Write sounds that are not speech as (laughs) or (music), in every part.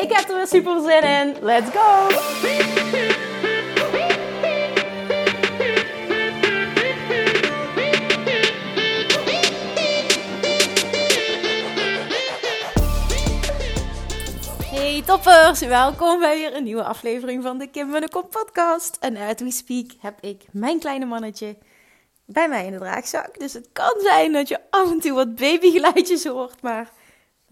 Ik heb er weer super zin in. Let's go! Hey toppers, welkom bij weer een nieuwe aflevering van de Kim en de Kop podcast. En as we speak heb ik mijn kleine mannetje bij mij in de draagzak. Dus het kan zijn dat je af en toe wat babygeluidjes hoort, maar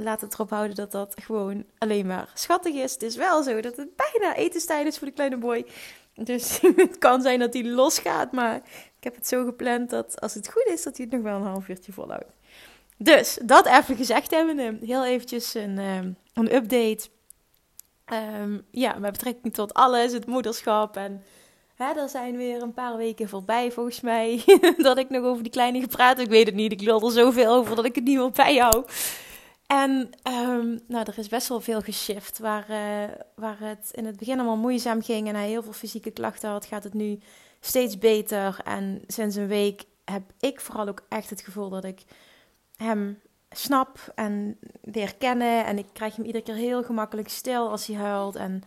laat het erop houden dat dat gewoon alleen maar schattig is. Het is wel zo dat het bijna etenstijd is voor de kleine boy. Dus (laughs) het kan zijn dat hij losgaat, maar ik heb het zo gepland dat als het goed is, dat hij het nog wel een half uurtje volhoudt. Dus, dat even gezegd hebben. Heel eventjes een, um, een update. Um, ja, met betrekking tot alles, het moederschap. En hè, er zijn weer een paar weken voorbij, volgens mij, (laughs) dat ik nog over die kleine gepraat. Ik weet het niet, ik lul er zoveel over dat ik het niet meer bijhoud. En um, nou, er is best wel veel geshift. Waar, uh, waar het in het begin allemaal moeizaam ging en hij heel veel fysieke klachten had, gaat het nu steeds beter. En sinds een week heb ik vooral ook echt het gevoel dat ik hem snap en weer kennen. En ik krijg hem iedere keer heel gemakkelijk stil als hij huilt. En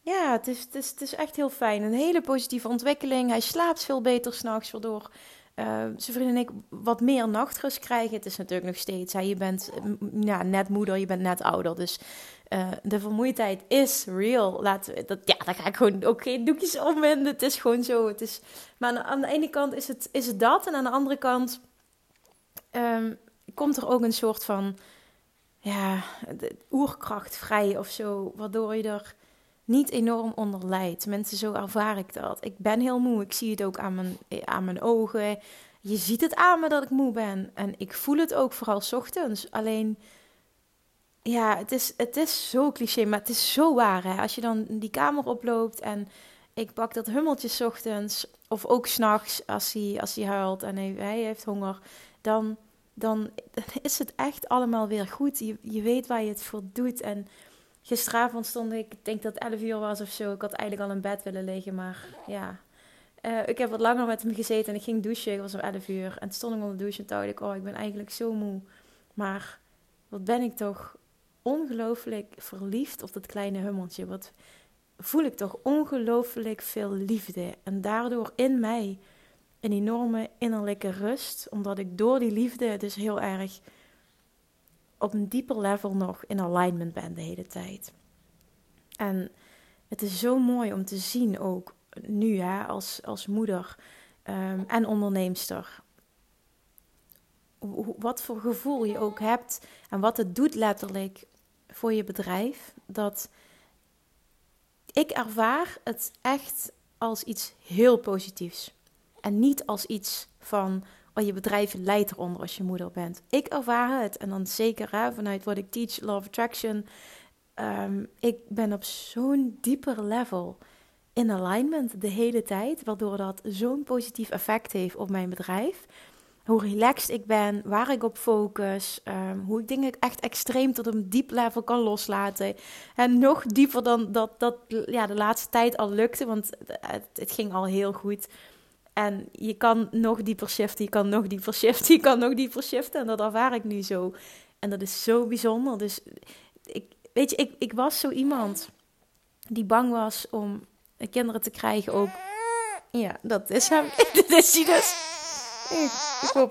ja, het is, het is, het is echt heel fijn. Een hele positieve ontwikkeling. Hij slaapt veel beter s'nachts, waardoor uh, zijn vriend en ik wat meer nachtrust krijgen. Het is natuurlijk nog steeds, hè, je bent ja, net moeder, je bent net ouder. Dus uh, de vermoeidheid is real. Laten dat, ja, daar ga ik gewoon ook geen doekjes om in. Het is gewoon zo. Het is, maar aan de ene kant is het, is het dat. En aan de andere kant um, komt er ook een soort van ja, oerkracht vrij of zo. Waardoor je er niet enorm onder lijdt. Mensen, zo ervaar ik dat. Ik ben heel moe. Ik zie het ook aan mijn, aan mijn ogen. Je ziet het aan me dat ik moe ben. En ik voel het ook vooral ochtends. Alleen, ja, het is, het is zo cliché, maar het is zo waar. Hè? Als je dan die kamer oploopt en ik pak dat hummeltje ochtends... of ook s'nachts als hij, als hij huilt en hij, hij heeft honger... dan dan is het echt allemaal weer goed. Je, je weet waar je het voor doet. En gisteravond stond ik, ik denk dat het 11 uur was of zo. Ik had eigenlijk al in bed willen liggen, maar ja. Uh, ik heb wat langer met hem gezeten en ik ging douchen. Het was om 11 uur. En toen stond ik onder de douche en dacht ik, oh, ik ben eigenlijk zo moe. Maar wat ben ik toch ongelooflijk verliefd op dat kleine hummeltje. Wat voel ik toch ongelooflijk veel liefde. En daardoor in mij een enorme innerlijke rust, omdat ik door die liefde dus heel erg op een dieper level nog in alignment ben de hele tijd. En het is zo mooi om te zien ook nu hè, als, als moeder um, en onderneemster. Wat voor gevoel je ook hebt en wat het doet letterlijk voor je bedrijf. Dat ik ervaar het echt als iets heel positiefs. En niet als iets van, je bedrijf leidt eronder als je moeder bent. Ik ervaar het, en dan zeker vanuit wat ik teach, Law Attraction. Um, ik ben op zo'n dieper level in alignment de hele tijd, waardoor dat zo'n positief effect heeft op mijn bedrijf. Hoe relaxed ik ben, waar ik op focus, um, hoe ik dingen echt extreem tot een diep level kan loslaten. En nog dieper dan dat, dat ja, de laatste tijd al lukte, want het ging al heel goed. En je kan nog dieper shiften, je kan nog dieper shiften, je kan nog dieper shiften. En dat ervaar ik nu zo. En dat is zo bijzonder. Dus ik, weet je, ik, ik was zo iemand die bang was om kinderen te krijgen ook. Ja, dat is hem. (laughs) dat is hij dus.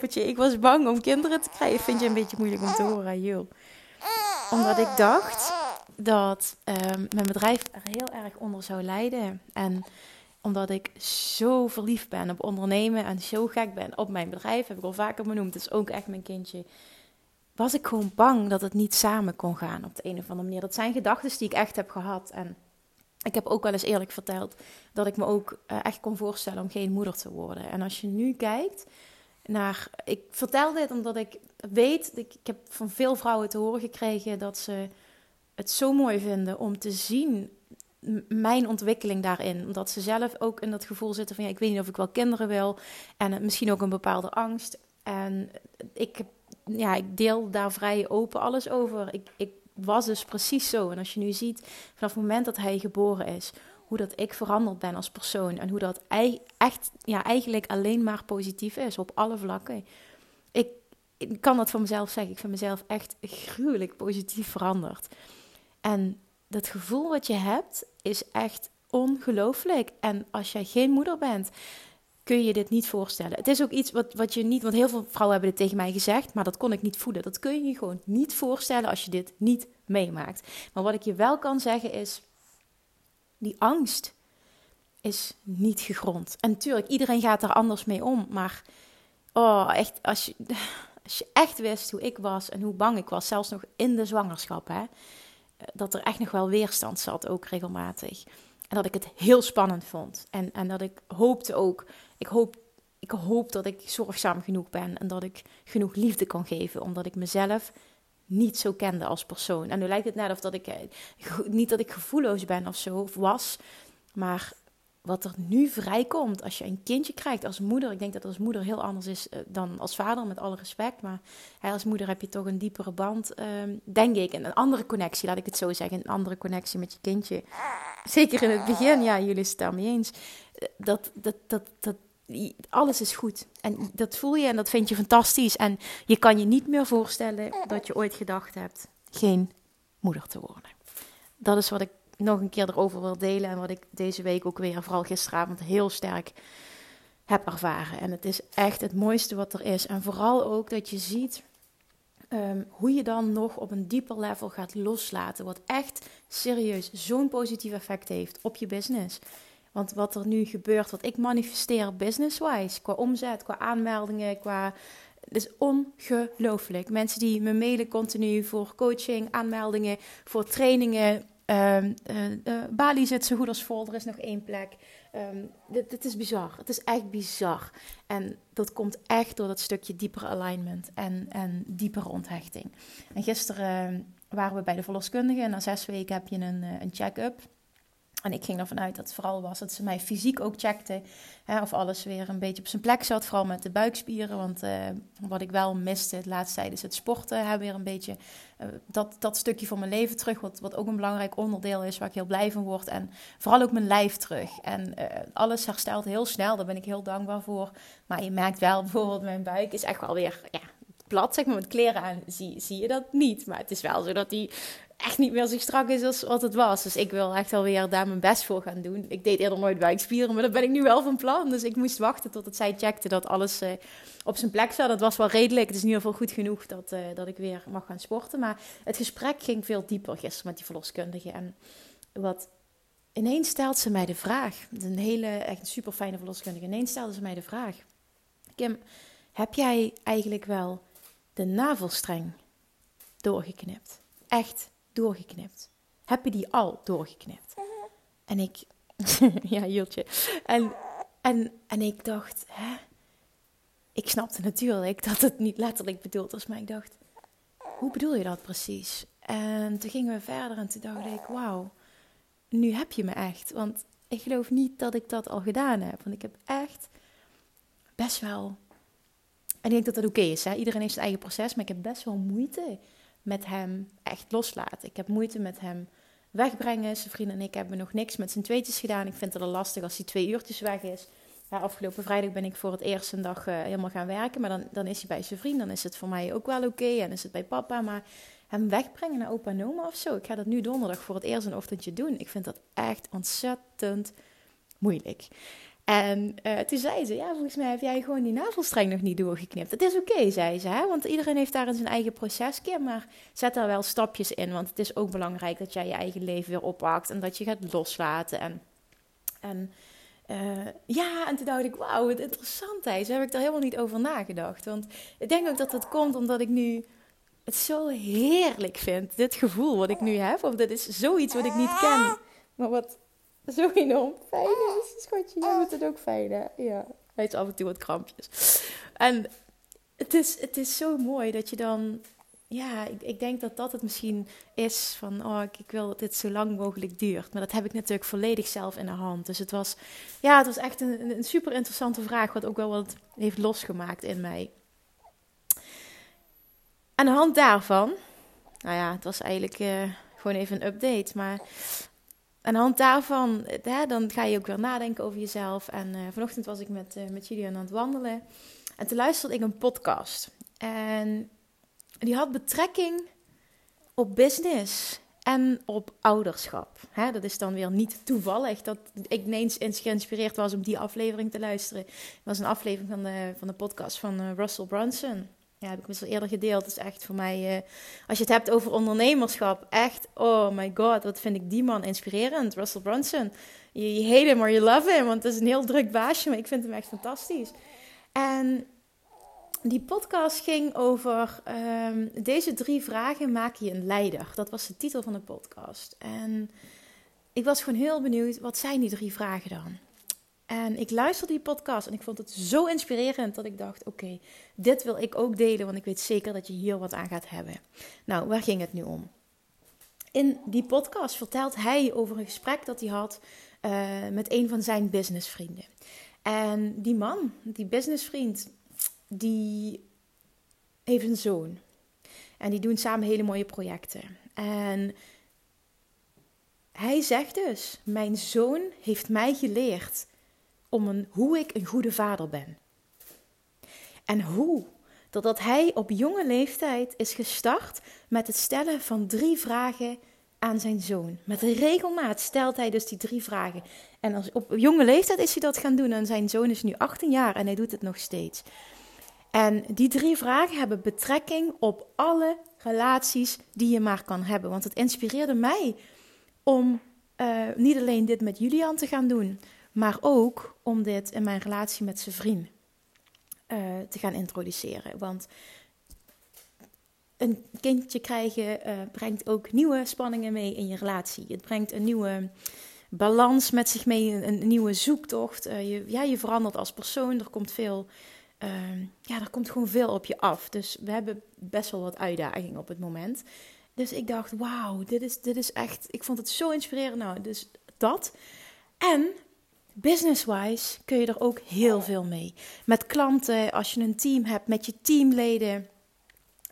Ik, ik was bang om kinderen te krijgen. Vind je een beetje moeilijk om te horen, joh. Omdat ik dacht dat um, mijn bedrijf er heel erg onder zou lijden. En omdat ik zo verliefd ben op ondernemen en zo gek ben op mijn bedrijf, heb ik al vaker benoemd, het is ook echt mijn kindje. Was ik gewoon bang dat het niet samen kon gaan op de een of andere manier. Dat zijn gedachten die ik echt heb gehad. En ik heb ook wel eens eerlijk verteld dat ik me ook uh, echt kon voorstellen om geen moeder te worden. En als je nu kijkt naar. Ik vertel dit omdat ik weet, ik, ik heb van veel vrouwen te horen gekregen dat ze het zo mooi vinden om te zien mijn ontwikkeling daarin. Omdat ze zelf ook in dat gevoel zitten van ja, ik weet niet of ik wel kinderen wil. En misschien ook een bepaalde angst. En ik, ja, ik deel daar vrij open alles over. Ik, ik was dus precies zo. En als je nu ziet, vanaf het moment dat hij geboren is, hoe dat ik veranderd ben als persoon. En hoe dat echt, ja, eigenlijk alleen maar positief is op alle vlakken. Ik, ik kan dat van mezelf zeggen. Ik vind mezelf echt gruwelijk positief veranderd. En dat gevoel wat je hebt is echt ongelooflijk. En als jij geen moeder bent, kun je dit niet voorstellen. Het is ook iets wat, wat je niet, want heel veel vrouwen hebben dit tegen mij gezegd, maar dat kon ik niet voelen. Dat kun je je gewoon niet voorstellen als je dit niet meemaakt. Maar wat ik je wel kan zeggen is, die angst is niet gegrond. En natuurlijk, iedereen gaat er anders mee om, maar oh, echt, als je, als je echt wist hoe ik was en hoe bang ik was, zelfs nog in de zwangerschap, hè, dat er echt nog wel weerstand zat, ook regelmatig. En dat ik het heel spannend vond. En, en dat ik hoopte ook, ik hoop, ik hoop dat ik zorgzaam genoeg ben en dat ik genoeg liefde kan geven, omdat ik mezelf niet zo kende als persoon. En nu lijkt het net of dat ik, eh, niet dat ik gevoelloos ben of zo, of was, maar wat er nu vrijkomt als je een kindje krijgt als moeder. Ik denk dat als moeder heel anders is eh, dan als vader, met alle respect. Maar als moeder heb je toch een diepere band, ehm, denk ik. En een andere connectie, laat ik het zo zeggen. Een andere connectie met je kindje. Zeker in het begin, ja, jullie het daarmee eens. Eh, dat, dat, dat, dat, alles is goed. En dat voel je en dat vind je fantastisch. En je kan je niet meer voorstellen dat je ooit gedacht hebt geen moeder te worden. Dat is wat ik nog een keer erover wil delen. En wat ik deze week ook weer, vooral gisteravond, heel sterk heb ervaren. En het is echt het mooiste wat er is. En vooral ook dat je ziet ehm, hoe je dan nog op een dieper level gaat loslaten. Wat echt serieus zo'n positief effect heeft op je business. Want wat er nu gebeurt, wat ik manifesteer business-wise, qua omzet, qua aanmeldingen, qua. Het is ongelooflijk. Mensen die me mailen continu voor coaching, aanmeldingen, voor trainingen. Um, uh, Bali zit zo goed als vol, er is nog één plek. Um, dit, is bizar. Het is echt bizar. En dat komt echt door dat stukje diepere alignment en, en diepere onthechting. En gisteren ehm, waren we bij de verloskundige en na zes weken heb je een, eh, een check-up. En ik ging ervan uit dat het vooral was dat ze mij fysiek ook checkte. Hè, of alles weer een beetje op zijn plek zat. Vooral met de buikspieren. Want uh, wat ik wel miste het laatste tijd is het sporten. Hè, weer een beetje uh, dat, dat stukje van mijn leven terug. Wat, wat ook een belangrijk onderdeel is waar ik heel blij van word. En vooral ook mijn lijf terug. En uh, alles herstelt heel snel. Daar ben ik heel dankbaar voor. Maar je merkt wel (laughs) bijvoorbeeld mijn buik is echt wel weer... Ja, plat, zeg maar, met kleren aan, zie, zie je dat niet. Maar het is wel zo dat die echt niet meer zo strak is als wat het was. Dus ik wil echt alweer daar mijn best voor gaan doen. Ik deed eerder nooit buikspieren, maar dat ben ik nu wel van plan. Dus ik moest wachten tot het zij checkte dat alles uh, op zijn plek zat. Dat was wel redelijk. Het is in ieder geval goed genoeg dat, uh, dat ik weer mag gaan sporten. Maar het gesprek ging veel dieper gisteren met die verloskundige. En wat ineens stelt ze mij de vraag. Een hele, echt super fijne verloskundige. Ineens stelde ze mij de vraag. Kim, heb jij eigenlijk wel de navelstreng doorgeknipt? Echt doorgeknipt? Heb je die al doorgeknipt? En ik, (laughs) ja, Jultje. En, en, en ik dacht, hè? Ik snapte natuurlijk dat het niet letterlijk bedoeld was, maar ik dacht, hoe bedoel je dat precies? En toen gingen we verder en toen dacht ik, wauw, nu heb je me echt. Want ik geloof niet dat ik dat al gedaan heb. Want ik heb echt best wel. En ik denk dat dat oké is. Hè? Iedereen heeft zijn eigen proces, maar ik heb best wel moeite met hem echt loslaten. Ik heb moeite met hem wegbrengen. Zijn vriend en ik hebben nog niks met z'n tweetjes gedaan. Ik vind het al lastig als hij twee uurtjes weg is. Ja, afgelopen vrijdag ben ik voor het eerst een dag uh, helemaal gaan werken. Maar dan, dan is hij bij zijn vriend. Dan is het voor mij ook wel oké. En is het bij papa. Maar hem wegbrengen naar opa en oma of zo. Ik ga dat nu donderdag voor het eerst een ochtendje doen. Ik vind dat echt ontzettend moeilijk. En uh, toen zei ze, ja, volgens mij heb jij gewoon die navelstreng nog niet doorgeknipt. Het is oké, zei ze, hè? want iedereen heeft daar zijn eigen procesje, maar zet daar wel stapjes in. Want het is ook belangrijk dat jij je eigen leven weer oppakt en dat je gaat loslaten. En, en uh, ja, en toen dacht ik, wauw, wat interessant is. Zo heb ik daar helemaal niet over nagedacht. Want ik denk ook dat dat komt omdat ik nu het zo heerlijk vind, dit gevoel wat ik nu heb. Of dat is zoiets wat ik niet ken, maar wat zo fijn is. Schatje, jij moet het ook fijn, hè? Ja, hij heeft af en toe wat krampjes. En het is, het is zo mooi dat je dan ja, ik, ik, denk dat dat het misschien is van, oh, ik, ik, wil dat dit zo lang mogelijk duurt. Maar dat heb ik natuurlijk volledig zelf in de hand. Dus het was, ja, het was echt een, een super interessante vraag, wat ook wel wat heeft losgemaakt in mij. Aan de hand daarvan, nou ja, het was eigenlijk uh, gewoon even een update, maar aan de hand daarvan, hè, dan ga je ook weer nadenken over jezelf. En uh, vanochtend was ik met, uh, met aan het wandelen en toen luisterde ik een podcast. En die had betrekking op business en op ouderschap. Hè, dat is dan weer niet toevallig dat ik ineens geïnspireerd was om die aflevering te luisteren. Het was een aflevering van de, van de podcast van Russell Brunson. Ja, heb ik al eerder gedeeld. Dat is echt voor mij, uh, als je het hebt over ondernemerschap, echt, oh my god, wat vind ik die man inspirerend. Russell Brunson. Je, hate him or you love him, want het is een heel druk baasje, maar ik vind hem echt fantastisch. En die podcast ging over um, deze drie vragen maak je een leider. Dat was de titel van de podcast. En ik was gewoon heel benieuwd, wat zijn die drie vragen dan? En ik luisterde die podcast en ik vond het zo inspirerend dat ik dacht: oké, dit wil ik ook delen, want ik weet zeker dat je hier wat aan gaat hebben. Nou, waar ging het nu om? In die podcast vertelt hij over een gesprek dat hij had uh, met een van zijn businessvrienden. En die man, die businessvriend, die heeft een zoon. En die doen samen hele mooie projecten. En hij zegt dus: Mijn zoon heeft mij geleerd om een, hoe ik een goede vader ben. En hoe? Doordat hij op jonge leeftijd is gestart met het stellen van drie vragen aan zijn zoon. Met regelmaat stelt hij dus die drie vragen. En als, op jonge leeftijd is hij dat gaan doen. En zijn zoon is nu 18 jaar en hij doet het nog steeds. En die drie vragen hebben betrekking op alle relaties die je maar kan hebben. Want het inspireerde mij om uh, niet alleen dit met Julian te gaan doen, maar ook om dit in mijn relatie met zijn vriend uh, te gaan introduceren. Want een kindje krijgen uh, brengt ook nieuwe spanningen mee in je relatie. Het brengt een nieuwe balans met zich mee, een, een nieuwe zoektocht. Uh, je, ja, je verandert als persoon. Er komt veel Ehm, ja, er komt gewoon veel op je af. Dus we hebben best wel wat uitdagingen op het moment. Dus ik dacht, wauw, dit is, dit is echt, ik vond het zo inspirerend. Nou, dus dat. En business-wise kun je er ook heel veel mee. Met klanten, als je een team hebt, met je teamleden,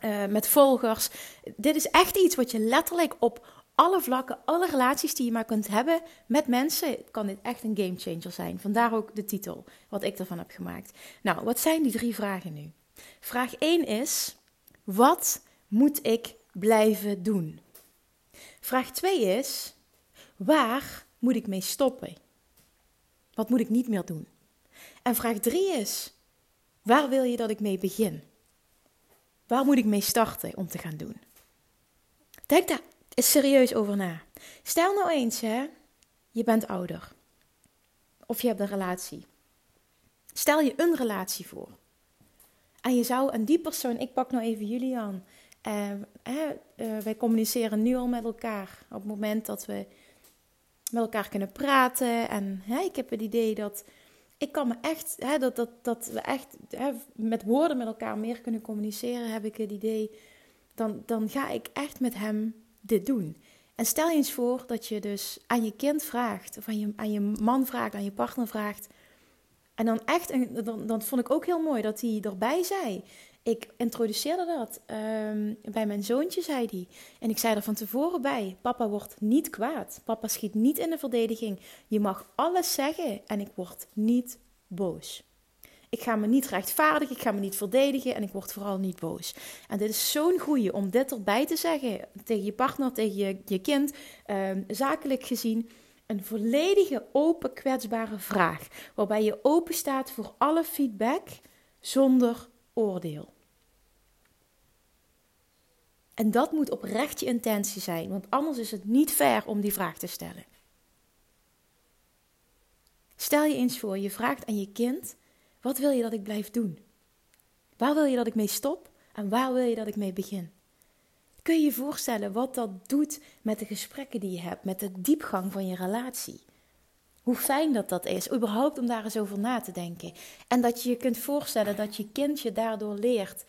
uh, met volgers. Dit is echt iets wat je letterlijk op alle vlakken, alle relaties die je maar kunt hebben met mensen, kan dit echt een game changer zijn. Vandaar ook de titel, wat ik ervan heb gemaakt. Nou, wat zijn die drie vragen nu? Vraag 1 is: wat moet ik blijven doen? Vraag 2 is: waar moet ik mee stoppen? Wat moet ik niet meer doen? En vraag 3 is: waar wil je dat ik mee begin? Waar moet ik mee starten om te gaan doen? Denk daar is serieus over na. Stel nou eens, hè, je bent ouder. Of je hebt een relatie. Stel je een relatie voor. En je zou aan die persoon, ik pak nou even Julian. Hè, uh, wij communiceren nu al met elkaar. Op het moment dat we met elkaar kunnen praten. En hè, ik heb het idee dat ik kan me echt, hè, dat, dat, dat we echt hè, met woorden met elkaar meer kunnen communiceren, heb ik het idee. Dan, dan ga ik echt met hem dit doen. En stel je eens voor dat je dus aan je kind vraagt, of aan je, aan je man vraagt, aan je partner vraagt. En dan echt, en dan, dan vond ik ook heel mooi dat hij erbij zei. Ik introduceerde dat um, bij mijn zoontje, zei hij. En ik zei er van tevoren bij: Papa wordt niet kwaad. Papa schiet niet in de verdediging. Je mag alles zeggen en ik word niet boos. Ik ga me niet rechtvaardigen, ik ga me niet verdedigen en ik word vooral niet boos. En dit is zo'n goeie om dit erbij te zeggen tegen je partner, tegen je, je kind, ehm, zakelijk gezien. Een volledige open, kwetsbare vraag. Waarbij je open staat voor alle feedback zonder oordeel. En dat moet oprecht je intentie zijn, want anders is het niet fair om die vraag te stellen. Stel je eens voor, je vraagt aan je kind wat wil je dat ik blijf doen? Waar wil je dat ik mee stop en waar wil je dat ik mee begin? Kun je je voorstellen wat dat doet met de gesprekken die je hebt, met de diepgang van je relatie? Hoe fijn dat dat is, überhaupt om daar eens over na te denken. En dat je je kunt voorstellen dat je kindje daardoor leert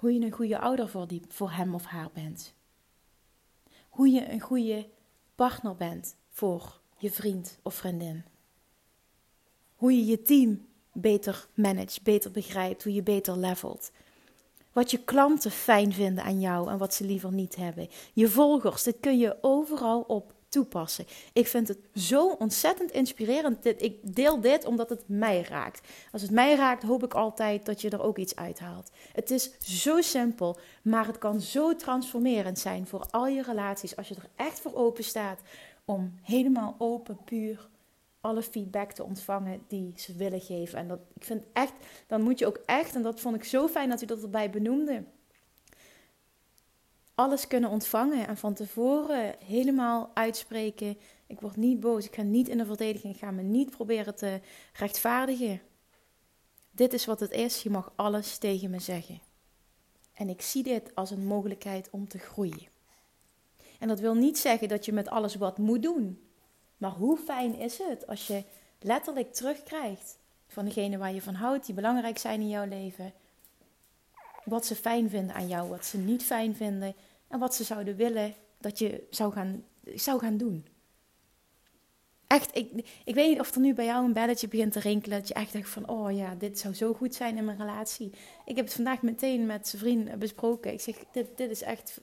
Hoe je een goede ouder voor, die, voor hem of haar bent. Hoe je een goede partner bent voor je vriend of vriendin. Hoe je je team beter managt, beter begrijpt, hoe je beter levelt. Wat je klanten fijn vinden aan jou en wat ze liever niet hebben. Je volgers, dit kun je overal op toepassen. Ik vind het zo ontzettend inspirerend. Ik deel dit omdat het mij raakt. Als het mij raakt, hoop ik altijd dat je er ook iets uithaalt. Het is zo simpel, maar het kan zo transformerend zijn voor al je relaties als je er echt voor open staat om helemaal open, puur alle feedback te ontvangen die ze willen geven. En dat, ik vind echt, dan moet je ook echt, en dat vond ik zo fijn dat u dat erbij benoemde, alles kunnen ontvangen en van tevoren helemaal uitspreken. Ik word niet boos, ik ga niet in de verdediging, ik ga me niet proberen te rechtvaardigen. Dit is wat het is, je mag alles tegen me zeggen. En ik zie dit als een mogelijkheid om te groeien. En dat wil niet zeggen dat je met alles wat moet doen. Maar hoe fijn is het als je letterlijk terugkrijgt van degene waar je van houdt, die belangrijk zijn in jouw leven. Wat ze fijn vinden aan jou, wat ze niet fijn vinden en wat ze zouden willen dat je zou gaan, zou gaan doen. Echt, ik, ik weet niet of er nu bij jou een belletje begint te rinkelen. Dat je echt denkt van, oh ja, dit zou zo goed zijn in mijn relatie. Ik heb het vandaag meteen met zijn vriend besproken. Ik zeg, dit, dit is echt...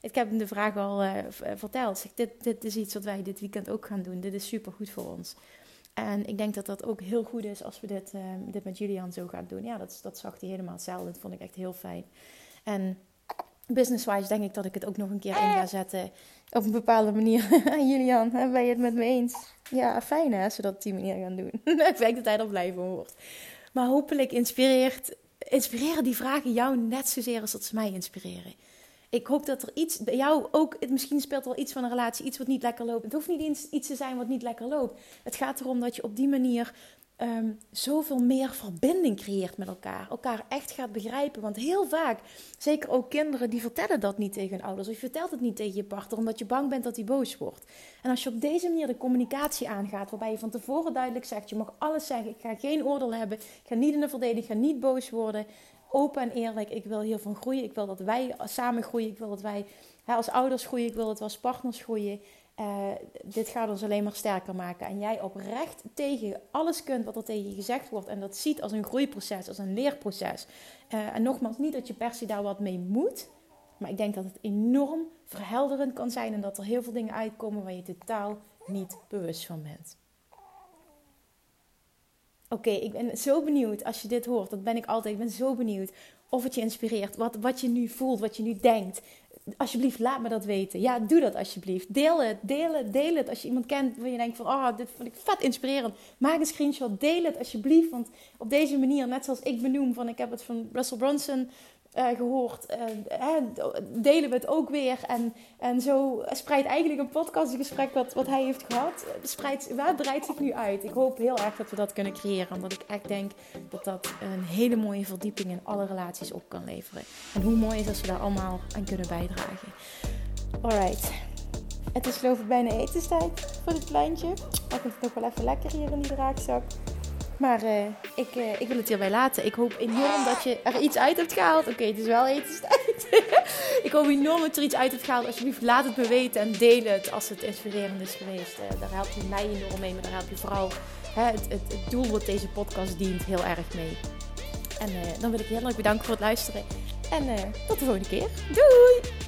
Ik heb hem de vraag al uh, verteld. Ik zeg, dit, dit is iets wat wij dit weekend ook gaan doen. Dit is super goed voor ons. En ik denk dat dat ook heel goed is als we dit, uh, dit met Julian zo gaan doen. Ja, dat, dat zag hij helemaal hetzelfde. Dat vond ik echt heel fijn. En business-wise denk ik dat ik het ook nog een keer in ga zetten. Op een bepaalde manier. (laughs) Julian, ben je het met me eens? Ja, fijn hè, zodat op die manier gaan doen. (laughs) ik denk dat hij er blij van wordt. Maar hopelijk inspireert, inspireren die vragen jou net zozeer als dat ze mij inspireren. Ik hoop dat er iets bij jou ook, misschien speelt er wel iets van een relatie, iets wat niet lekker loopt. Het hoeft niet eens iets te zijn wat niet lekker loopt. Het gaat erom dat je op die manier um, zoveel meer verbinding creëert met elkaar. Elkaar echt gaat begrijpen. Want heel vaak, zeker ook kinderen, die vertellen dat niet tegen hun ouders. Of je vertelt het niet tegen je partner, omdat je bang bent dat hij boos wordt. En als je op deze manier de communicatie aangaat, waarbij je van tevoren duidelijk zegt: je mag alles zeggen, ik ga geen oordeel hebben, ik ga niet in de verdediging, ik ga niet boos worden. Open en eerlijk, ik wil hiervan groeien. Ik wil dat wij samen groeien. Ik wil dat wij als ouders groeien. Ik wil dat we als partners groeien. Uh, dit gaat ons alleen maar sterker maken. En jij oprecht tegen alles kunt wat er tegen je gezegd wordt. En dat ziet als een groeiproces, als een leerproces. Uh, en nogmaals, niet dat je per se daar wat mee moet. Maar ik denk dat het enorm verhelderend kan zijn. En dat er heel veel dingen uitkomen waar je totaal niet bewust van bent. Oké, ik ben zo benieuwd als je dit hoort. Dat ben ik altijd. Ik ben zo benieuwd of het je inspireert. Wat, wat je nu voelt, wat je nu denkt alsjeblieft, laat me dat weten. Ja, doe dat alsjeblieft. Deel het, deel het, deel het. Als je iemand kent waar je denkt van, oh, dit vond ik vet inspirerend. Maak een screenshot, deel het alsjeblieft. Want op deze manier, net zoals ik benoem van, ik heb het van Russell Brunson uh, gehoord, delen we het ook weer. En, en zo spreidt eigenlijk een podcastgesprek wat, wat hij heeft gehad, spreidt, waar breidt zich nu uit. Ik hoop heel erg dat we dat kunnen creëren. Omdat ik echt denk dat dat een hele mooie verdieping in alle relaties op kan leveren. En hoe mooi is als we daar allemaal aan kunnen bijdragen. Alright. Het is geloof ik bijna etenstijd voor dit kleintje. Ik vind het nog wel even lekker hier in die draakzak. Maar uh, ik, uh, ik wil het hierbij laten. Ik hoop enorm dat je er iets uit hebt gehaald. Oké, het is wel etenstijd. (laughs) ik hoop enorm dat je er iets uit hebt gehaald. Alsjeblieft, laat het me weten en deel het als het inspirerend is geweest. Uh, daar help je mij enorm mee, maar daar help je vooral hè, het, het, het, doel wat deze podcast dient heel erg mee. En dan wil ik je heel erg bedanken voor het luisteren. En tot de volgende keer. Doei!